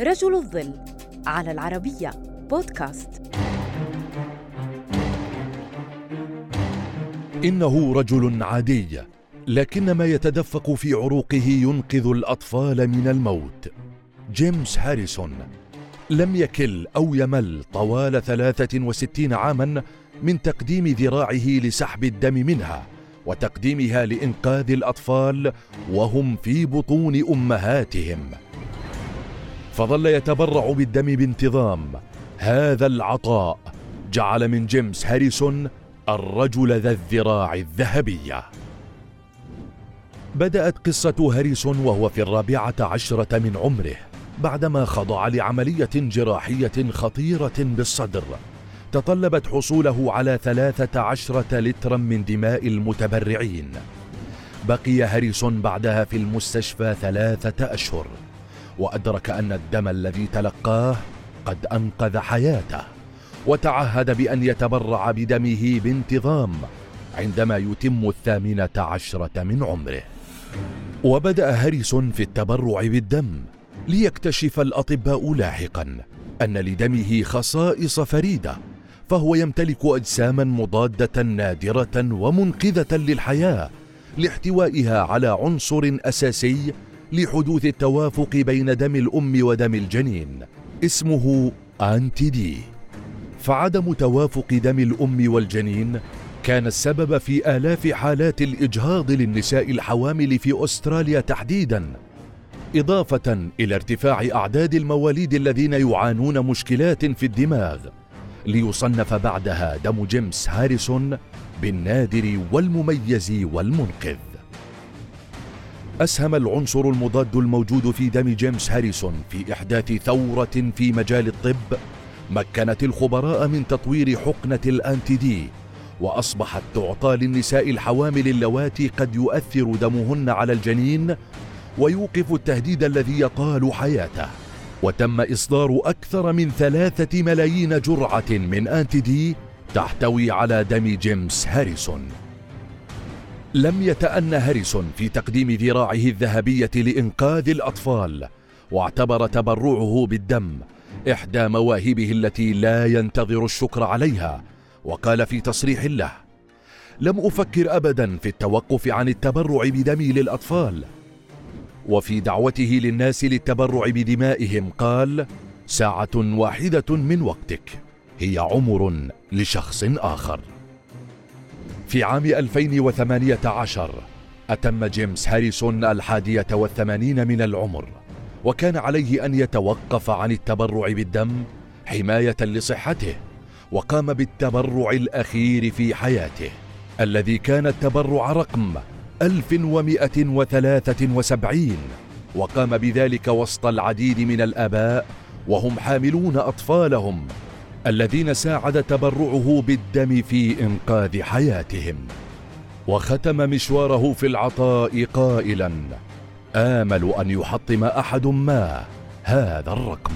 رجل الظل على العربية بودكاست. إنه رجل عادي لكن ما يتدفق في عروقه ينقذ الأطفال من الموت. جيمس هاريسون لم يكل أو يمل طوال 63 عاما من تقديم ذراعه لسحب الدم منها وتقديمها لإنقاذ الأطفال وهم في بطون أمهاتهم. فظل يتبرع بالدم بانتظام. هذا العطاء جعل من جيمس هاريسون الرجل ذا الذراع الذهبيه بدأت قصة هاريسون وهو في الرابعة عشرة من عمره بعدما خضع لعملية جراحية خطيرة بالصدر. تطلبت حصوله على ثلاثة عشرة لترا من دماء المتبرعين. بقي هاريسون بعدها في المستشفى ثلاثة أشهر. وأدرك أن الدم الذي تلقاه قد أنقذ حياته وتعهد بأن يتبرع بدمه بانتظام عندما يتم الثامنة عشرة من عمره. وبدأ هاريسون في التبرع بالدم ليكتشف الأطباء لاحقا أن لدمه خصائص فريدة فهو يمتلك اجساما مضادة نادرة ومنقذة للحياة لاحتوائها على عنصر أساسي لحدوث التوافق بين دم الأم ودم الجنين. اسمه انتي دي فعدم توافق دم الأم والجنين كان السبب في آلاف حالات الإجهاض للنساء الحوامل في أستراليا تحديدا إضافة إلى ارتفاع أعداد المواليد الذين يعانون مشكلات في الدماغ. ليصنف بعدها دم جيمس هاريسون بالنادر والمميز والمنقذ. أسهم العنصر المضاد الموجود في دم جيمس هاريسون في إحداث ثورة في مجال الطب مكنت الخبراء من تطوير حقنة الانتي دي وأصبحت تعطى للنساء الحوامل اللواتي قد يؤثر دمهن على الجنين ويوقف التهديد الذي يطال حياته. وتم إصدار أكثر من ثلاثة ملايين جرعة من انتي دي تحتوي على دم جيمس هاريسون. لم يتأن هاريسون في تقديم ذراعه الذهبية لإنقاذ الأطفال واعتبر تبرعه بالدم إحدى مواهبه التي لا ينتظر الشكر عليها وقال في تصريح له لم أفكر أبدا في التوقف عن التبرع بدمي للأطفال. وفي دعوته للناس للتبرع بدمائهم قال ساعة واحدة من وقتك هي عمر لشخص آخر. في عام 2018 أتم جيمس هاريسون الحادية والثمانين من العمر وكان عليه أن يتوقف عن التبرع بالدم حماية لصحته وقام بالتبرع الأخير في حياته الذي كان التبرع رقم 1173 وقام بذلك وسط العديد من الآباء وهم حاملون أطفالهم الذين ساعد تبرعه بالدم في إنقاذ حياتهم. وختم مشواره في العطاء قائلا آمل أن يحطم أحد ما هذا الرقم.